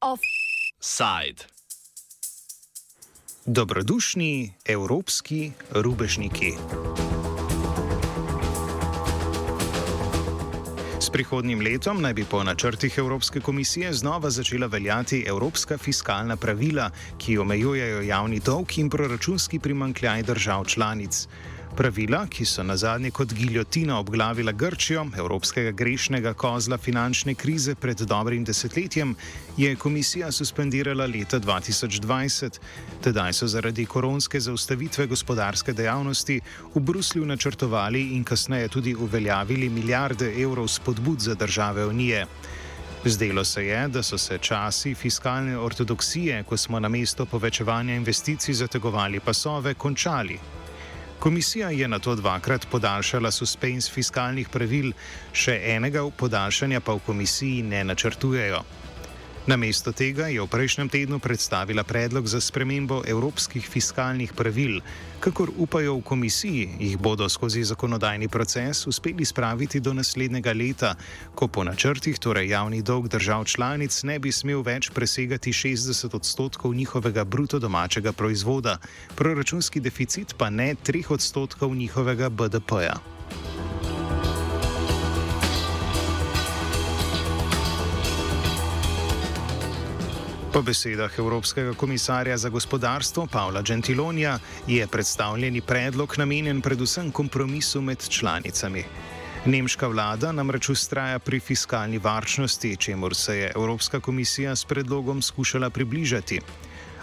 Offside. Dobrodušni evropski rubežniki. S prihodnjim letom naj bi po načrtih Evropske komisije znova začela veljati evropska fiskalna pravila, ki omejujejo javni dolg in proračunski primankljaj držav članic. Pravila, ki so na zadnje kot giljotina obglavila Grčijo, evropskega grešnega kozla finančne krize pred dobrim desetletjem, je komisija suspendirala leta 2020. Tedaj so zaradi koronske zaustavitve gospodarske dejavnosti v Bruslju načrtovali in kasneje tudi uveljavili milijarde evrov spodbud za države Unije. Zdelo se je, da so se časi fiskalne ortodoksije, ko smo na mesto povečevanja investicij zategovali pasove, končali. Komisija je na to dvakrat podaljšala suspens fiskalnih pravil, še enega podaljšanja pa v komisiji ne načrtujejo. Namesto tega je v prejšnjem tednu predstavila predlog za spremembo evropskih fiskalnih pravil. Kakor upajo v komisiji, jih bodo skozi zakonodajni proces uspeli spraviti do naslednjega leta, ko po načrtih, torej javni dolg držav članic, ne bi smel več presegati 60 odstotkov njihovega bruto domačega proizvoda, proračunski deficit pa ne 3 odstotkov njihovega BDP-ja. Po besedah Evropskega komisarja za gospodarstvo Pavla Gentilonija je predstavljeni predlog namenjen predvsem kompromisu med članicami. Nemška vlada namreč ustraja pri fiskalni varčnosti, čemur se je Evropska komisija s predlogom skušala približati.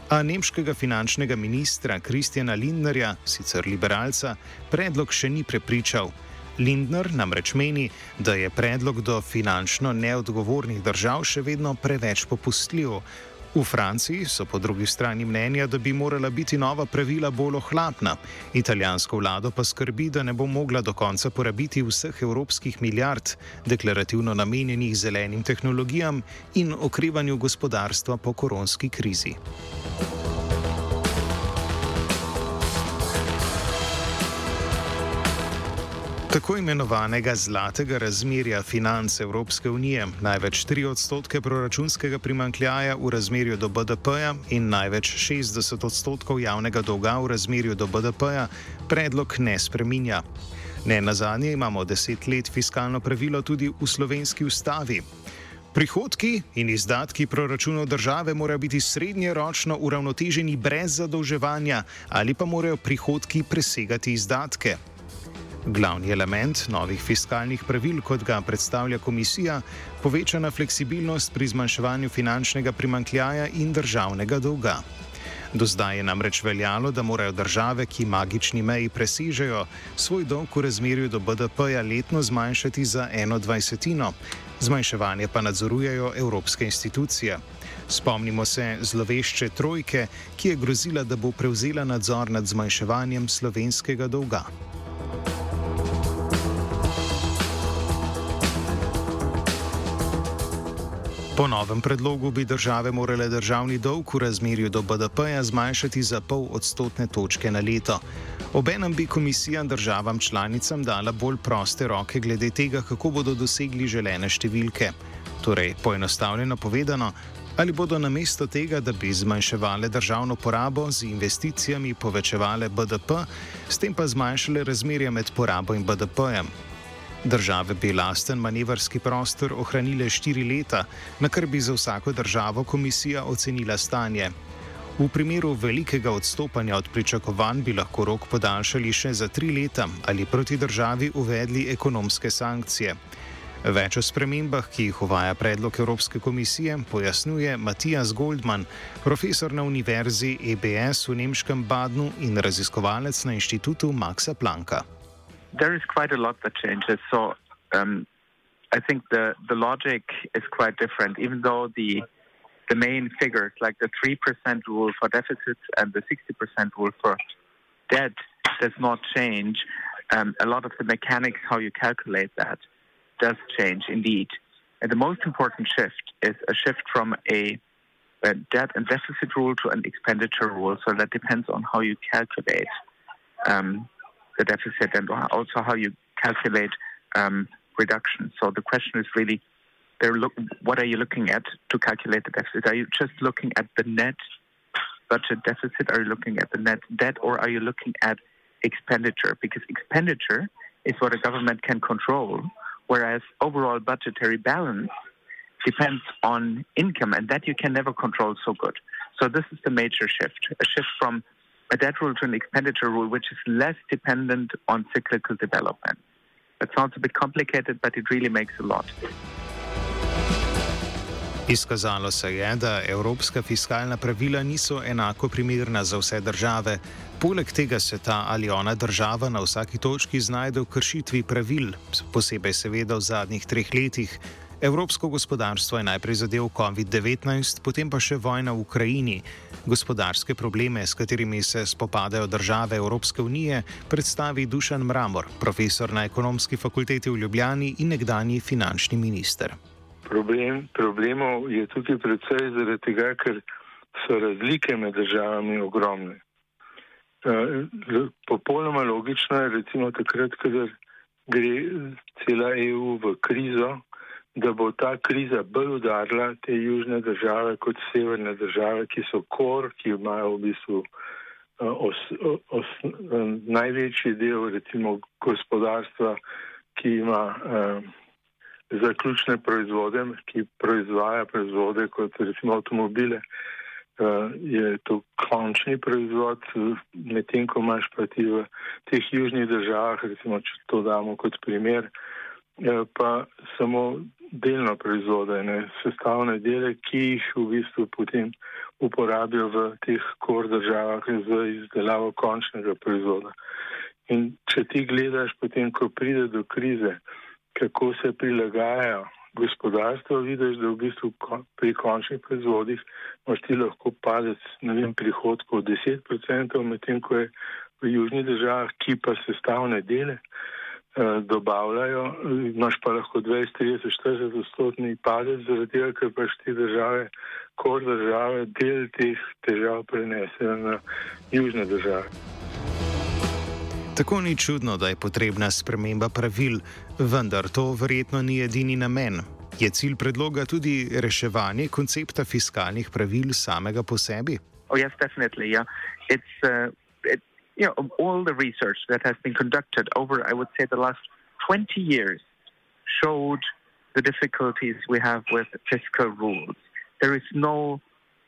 A nemškega finančnega ministra Kristjana Lindnerja, sicer liberalca, predlog še ni prepričal. Lindner namreč meni, da je predlog do finančno neodgovornih držav še vedno preveč popustljiv, V Franciji so po drugi strani mnenja, da bi morala biti nova pravila bolj ohlapna. Italijansko vlado pa skrbi, da ne bo mogla do konca porabiti vseh evropskih milijard, deklarativno namenjenih zelenim tehnologijam in okrevanju gospodarstva po koronski krizi. Tako imenovanega zlatega razmerja financ Evropske unije, največ 3 odstotke proračunskega primankljaja v razmerju do BDP-ja in največ 60 odstotkov javnega dolga v razmerju do BDP-ja, predlog ne spreminja. Ne na zadnje imamo deset let fiskalno pravilo tudi v slovenski ustavi. Prihodki in izdatki proračunov države morajo biti srednjeročno uravnoteženi brez zadolževanja ali pa morajo prihodki presegati izdatke. Glavni element novih fiskalnih pravil, kot ga predstavlja komisija, povečana fleksibilnost pri zmanjševanju finančnega primankljaja in državnega dolga. Do zdaj je namreč veljalo, da morajo države, ki magični meji presežejo, svoj dolg v razmerju do BDP-ja letno zmanjšati za eno dvajsetino, zmanjševanje pa nadzorujejo evropske institucije. Spomnimo se zlovešče trojke, ki je grozila, da bo prevzela nadzor nad zmanjševanjem slovenskega dolga. Po novem predlogu bi države morale državni dolg v razmerju do BDP-ja zmanjšati za pol odstotne točke na leto. Obenem bi komisija državam članicam dala bolj proste roke glede tega, kako bodo dosegli želene številke. Torej, poenostavljeno povedano, ali bodo namesto tega, da bi zmanjševale državno porabo z investicijami, povečevale BDP, s tem pa zmanjšale razmerje med porabo in BDP-jem. Države bi lasten manevrski prostor ohranile štiri leta, na kar bi za vsako državo komisija ocenila stanje. V primeru velikega odstopanja od pričakovanj bi lahko rok podaljšali še za tri leta ali proti državi uvedli ekonomske sankcije. Več o spremembah, ki jih uvaja predlog Evropske komisije, pojasnjuje Matijas Goldman, profesor na univerzi EBS v nemškem Badnu in raziskovalec na inštitutu Maxa Plancka. There is quite a lot that changes. So um, I think the the logic is quite different. Even though the the main figures, like the three percent rule for deficits and the sixty percent rule for debt, does not change. Um, a lot of the mechanics, how you calculate that, does change indeed. And the most important shift is a shift from a, a debt and deficit rule to an expenditure rule. So that depends on how you calculate. Um, the deficit and also how you calculate um, reduction. So the question is really, look, what are you looking at to calculate the deficit? Are you just looking at the net budget deficit? Are you looking at the net debt, or are you looking at expenditure? Because expenditure is what a government can control, whereas overall budgetary balance depends on income, and that you can never control so good. So this is the major shift, a shift from a debt rule to an expenditure rule, which is less dependent on cyclical development. That sounds a bit complicated, but it really makes a lot. Izkazalo se je, da evropska fiskalna pravila niso enako primerna za vse države. Poleg tega se ta ali ona država na vsaki točki znajde v kršitvi pravil, posebej seveda v zadnjih treh letih. Evropsko gospodarstvo je najprej zadev COVID-19, potem pa še vojna v Ukrajini. Gospodarske probleme, s katerimi se spopadajo države Evropske unije, predstavi Dušan Mramor, profesor na ekonomski fakulteti v Ljubljani in nekdani finančni minister. Problem, problemov je tukaj predvsej zaradi tega, ker so razlike med državami ogromne. Eh, popolnoma logično je, recimo takrat, kadar gre cela EU v krizo, da bo ta kriza bolj udarila te južne države kot severne države, ki so kor, ki imajo v bistvu eh, os, os, največji del recimo gospodarstva, ki ima eh, zaključne proizvode, ki proizvaja proizvode kot recimo avtomobile, uh, je to končni proizvod, medtem ko imaš pa ti v teh južnih državah, recimo če to damo kot primer, uh, pa samo delno proizvode, ne, sestavne dele, ki jih v bistvu potem uporabijo v teh kor državah za izdelavo končnega proizvoda. In če ti gledaš potem, ko pride do krize, kako se prilagajajo gospodarstvo, vidiš, da v bistvu pri končnih proizvodih imaš ti lahko padec vem, prihodkov 10%, medtem ko je v južnih državah, ki pa sestavne dele dobavljajo, imaš pa lahko 20, 30, 40 odstotni padec, zaradi tega, ker pač te države, kor države, del teh težav prenesejo na južne države. Tako ni čudno, da je potrebna sprememba pravil, vendar to verjetno ni edini namen. Je cilj predloga tudi reševanje koncepta fiskalnih pravil samega po sebi? Oh, yes, definitely. Yeah. It's, uh, you know, all the research that has been conducted over, I would say, the last 20 years showed the difficulties we have with fiscal rules. There is no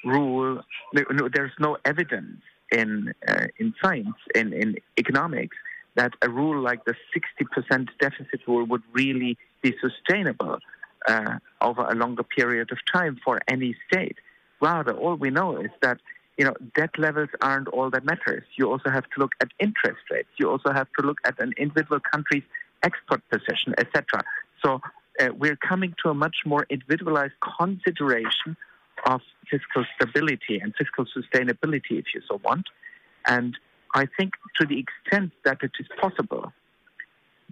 rule, no, there's no evidence in uh, in science in in economics that a rule like the 60% deficit rule would really be sustainable uh, over a longer period of time for any state. Rather, all we know is that you know debt levels aren't all that matters. You also have to look at interest rates. You also have to look at an individual country's export position, etc. So uh, we're coming to a much more individualized consideration of fiscal stability and fiscal sustainability, if you so want. And I think to the extent that it is possible,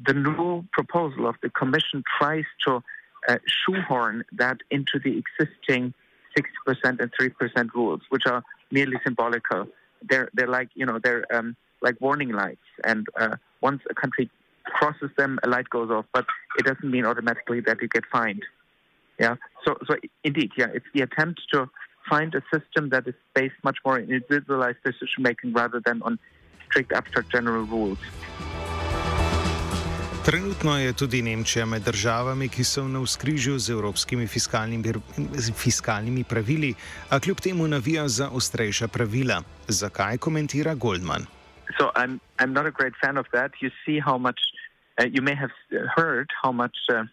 the new proposal of the Commission tries to uh, shoehorn that into the existing 6% and 3% rules, which are merely symbolical. They're, they're like, you know, they're um, like warning lights. And uh, once a country crosses them, a light goes off, but it doesn't mean automatically that you get fined. Yeah. So, so indeed, yeah, it's the attempt to find a system that is based much more in individualized decision making rather than on strict abstract general rules. Trenutno je tudi Nemčija med državami, ki so v navskrižju z evropskimi fiskalnimi, fiskalnimi pravili, a kljub temu navija za ostrejša pravila. Zakaj komentira Goldman? So I'm, I'm not a great fan of that. You see how much, uh, you may have heard how much. Uh,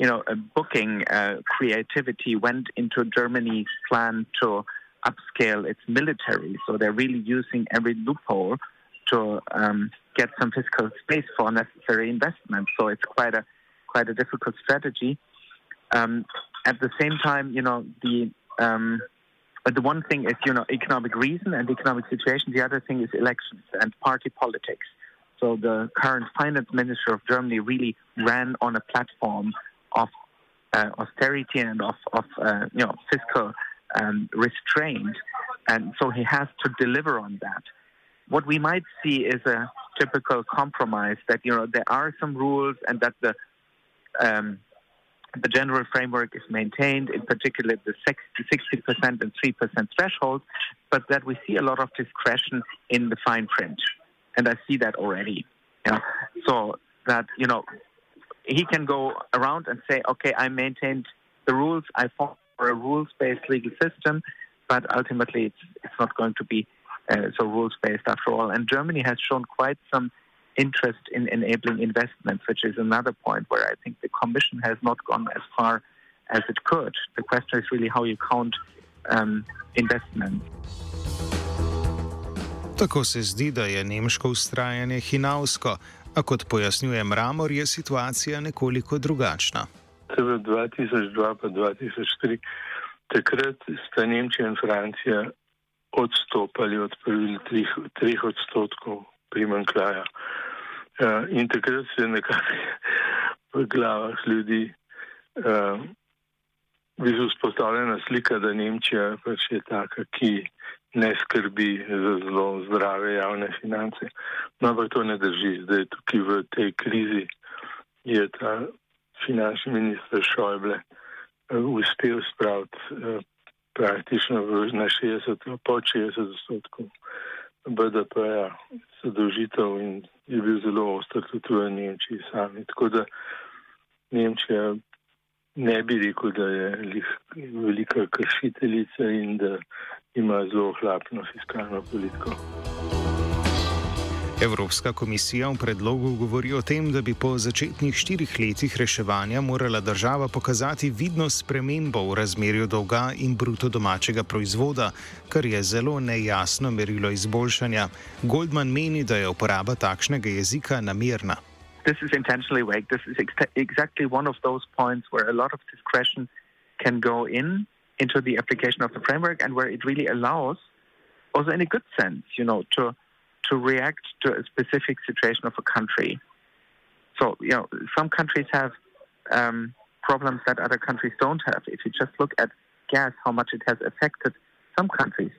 you know, booking uh, creativity went into Germany's plan to upscale its military. So they're really using every loophole to um, get some fiscal space for necessary investment. So it's quite a quite a difficult strategy. Um, at the same time, you know, the um, the one thing is you know economic reason and economic situation. The other thing is elections and party politics. So the current finance minister of Germany really ran on a platform of uh, austerity and of, of uh, you know fiscal um, restraint, and so he has to deliver on that. what we might see is a typical compromise that you know there are some rules and that the um, the general framework is maintained, in particular the 60% and 3% threshold, but that we see a lot of discretion in the fine print. And I see that already. Yeah. So that, you know, he can go around and say, okay, I maintained the rules, I fought for a rules based legal system, but ultimately it's, it's not going to be so rules based after all. And Germany has shown quite some interest in enabling investments, which is another point where I think the Commission has not gone as far as it could. The question is really how you count um, investment. Tako se zdi, da je nemško ustrajanje hinavsko, a kot pojasnjuje Mramor, je situacija nekoliko drugačna. V 2002 pa 2003 takrat sta Nemčija in Francija odstopali od pravil 3 odstotkov primankljaja. Uh, in takrat se je nekako v glavah ljudi uh, vzpostavljena slika, da Nemčija pač je taka, ki ne skrbi za zelo zdrave javne finance. No, ampak to ne drži. Zdaj tukaj v tej krizi je ta finančni minister Šojble uh, uspel spraviti uh, praktično na 60, pod 60 odstotkov BDP-ja zadolžitev in je bil zelo ostar tudi v Nemčiji sami. Tako da Nemčija ne bi rekel, da je velika kršiteljica in da ima zelo hlapno fiskalno politiko. Evropska komisija v predlogu govori o tem, da bi po začetnih štirih letih reševanja morala država pokazati vidno spremembo v razmerju dolga in bruto domačega proizvoda, kar je zelo nejasno merilo izboljšanja. Goldman meni, da je uporaba takšnega jezika namerna. This is intentionally vague. This is ex exactly one of those points where a lot of discretion can go in into the application of the framework and where it really allows, also in a good sense, you know, to to react to a specific situation of a country. So, you know, some countries have um, problems that other countries don't have. If you just look at gas, how much it has affected some countries,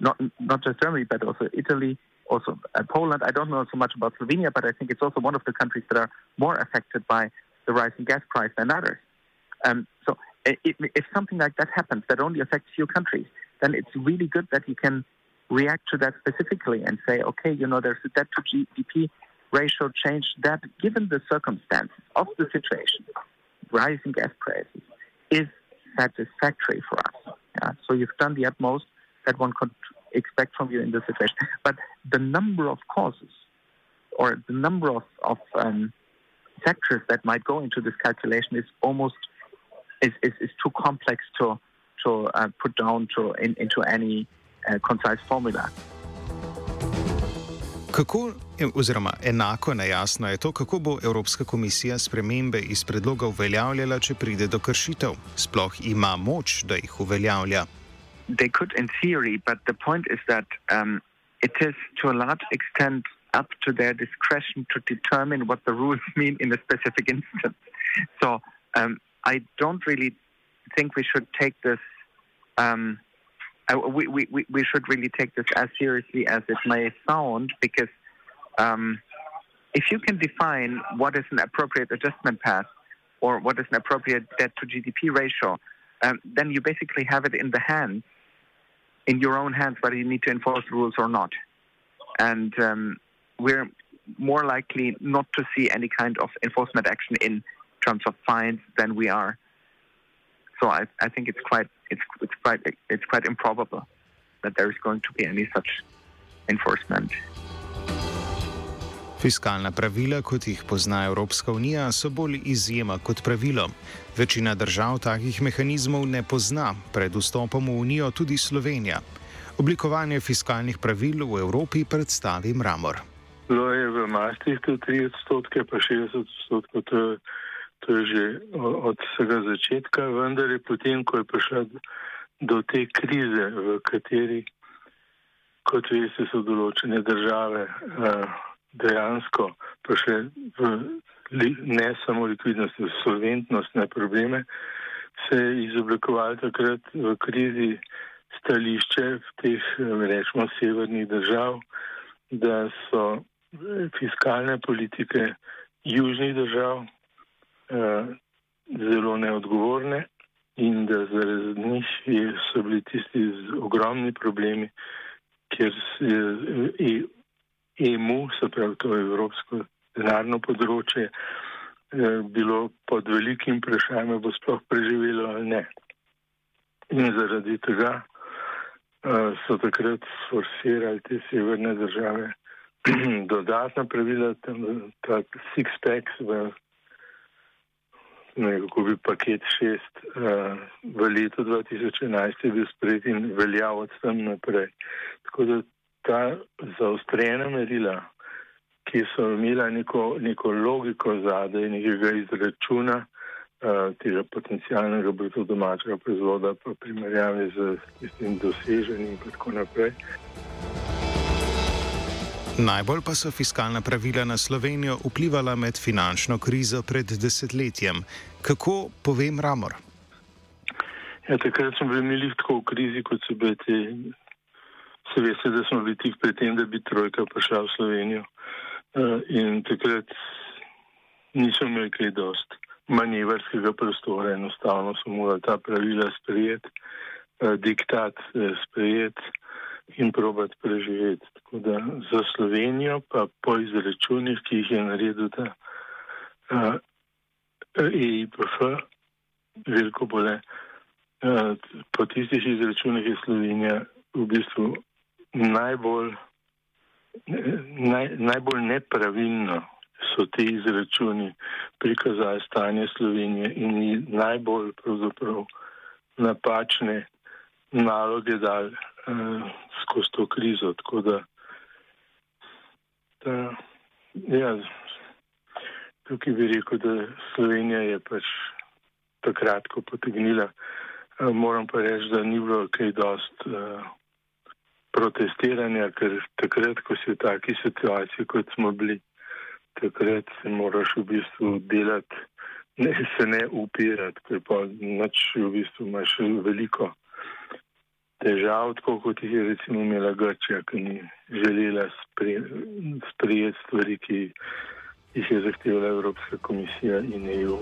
not not just Germany, but also Italy, also uh, Poland. I don't know so much about Slovenia, but I think it's also one of the countries that are more affected by the rising gas price than others. Um, so, if something like that happens that only affects few countries, then it's really good that you can react to that specifically and say, okay, you know, there's a debt to GDP ratio change that, given the circumstances of the situation, rising gas prices is satisfactory for us. Yeah? So you've done the utmost that one could expect from you in this situation. But the number of causes or the number of, of um, that might go into this calculation is almost is, is, is too complex to to uh, put down to in, into any concise formula. Kako, oziroma enako nejasno je to, kako bo Evropska komisija spremembe iz predloga uveljavljala, če pride do kršitev. Sploh ima moč, da jih uveljavlja. They could in theory, but the point is that um, it is to a large extent up to their discretion to determine what the rules mean in a specific instance. So um, I don't really think we should take this um, we, we, we should really take this as seriously as it may sound because um, if you can define what is an appropriate adjustment path or what is an appropriate debt to GDP ratio, um, then you basically have it in the hands, in your own hands, whether you need to enforce rules or not. And um, we're more likely not to see any kind of enforcement action in terms of fines than we are. So I, I think it's quite it's, it's quite it's quite improbable that there is going to be any such enforcement. Fiskalna pravila, kot jih pozna Evropska unija, so bolj izjema kot pravilo. Večina držav takih mehanizmov ne pozna, pred vstopom v unijo tudi Slovenija. Oblikovanje fiskalnih pravil v Evropi predstavi Mramor. Bilo je v Maastrichtu 3 odstotke, pa 60 odstotkov, to je to je že od vsega začetka, vendar je potem, ko je prišla do te krize, v kateri, kot veste, so določene države eh, dejansko prišle v ne samo likvidnost, v solventnostne probleme, se je izoblikoval takrat v krizi stališče v teh, rečemo, severnih držav, da so fiskalne politike južnih držav eh, zelo neodgovorne in da zaradi njih so bili tisti z ogromni problemi, ker je EMU, se pravi to Evropsko denarno področje, eh, bilo pod velikim vprašanjem, bo sploh preživelo ali ne. In zaradi tega uh, so takrat forsirali te severne države dodatna pravila, ta six-pack, kako bi paket šest uh, v letu 2011 je bil sprejet in veljav od tam naprej. Tako da ta zaostrena merila, ki so imela neko, neko logiko zadaj nekega izračuna uh, tega potencijalnega bruto domačega proizvoda, pa primerjavi z tistim doseženim in tako naprej. Najbolj pa so fiskalna pravila na Slovenijo vplivala med finančno krizo pred desetletjem. Kako povem Ramor? Ja, takrat smo bili tako v krizi, kot so bili ti. Se veste, da smo bili tik pred tem, da bi trojka prišla v Slovenijo. Uh, in takrat nismo imeli kaj dost manevrskega prostora, enostavno smo morali ta pravila sprejeti, uh, diktat uh, sprejeti in probati preživeti. Tako da za Slovenijo, pa po izračunih, ki jih je naredil ta uh, EIPF, veliko bole, uh, po tistih izračunih je Slovenija v bistvu najbolj, naj, najbolj nepravilno. So ti izračuni prikazali stanje Slovenije in najbolj napačne naloge dali uh, skozi to krizo. Tako da, da ja, tukaj bi rekel, da Slovenija je pač takrat, ko potegnila. Uh, moram pa reči, da ni bilo kaj dost uh, protestiranja, ker takrat, ko si v taki situaciji, kot smo bili, takrat se moraš v bistvu delati, ne se ne upirati, ker pa noč v bistvu imaš veliko težav, tako kot jih je recimo imela Grčija, ki ni želela sprijeti stvari, ki jih je zahtevala Evropska komisija in EU.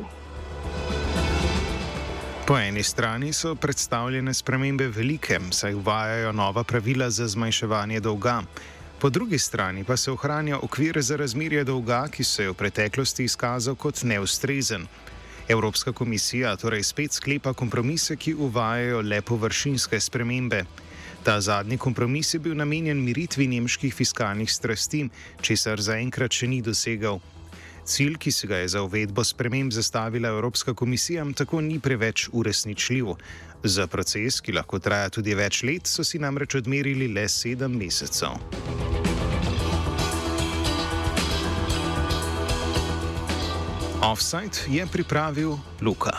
Po eni strani so predstavljene spremembe velike, saj uvajajo nova pravila za zmanjševanje dolga. Po drugi strani pa se ohranja okvir za razmerje dolga, ki se je v preteklosti izkazal kot neustrezen. Evropska komisija torej spet sklepa kompromise, ki uvajajo le površinske spremembe. Ta zadnji kompromis je bil namenjen miritvi nemških fiskalnih strasti, česar zaenkrat še ni dosegal. Cilj, ki se ga je za uvedbo sprememb zastavila Evropska komisija, tako ni preveč uresničljiv. Za proces, ki lahko traja tudi več let, so si namreč odmerili le sedem mesecev. Offside je pripravil Luka.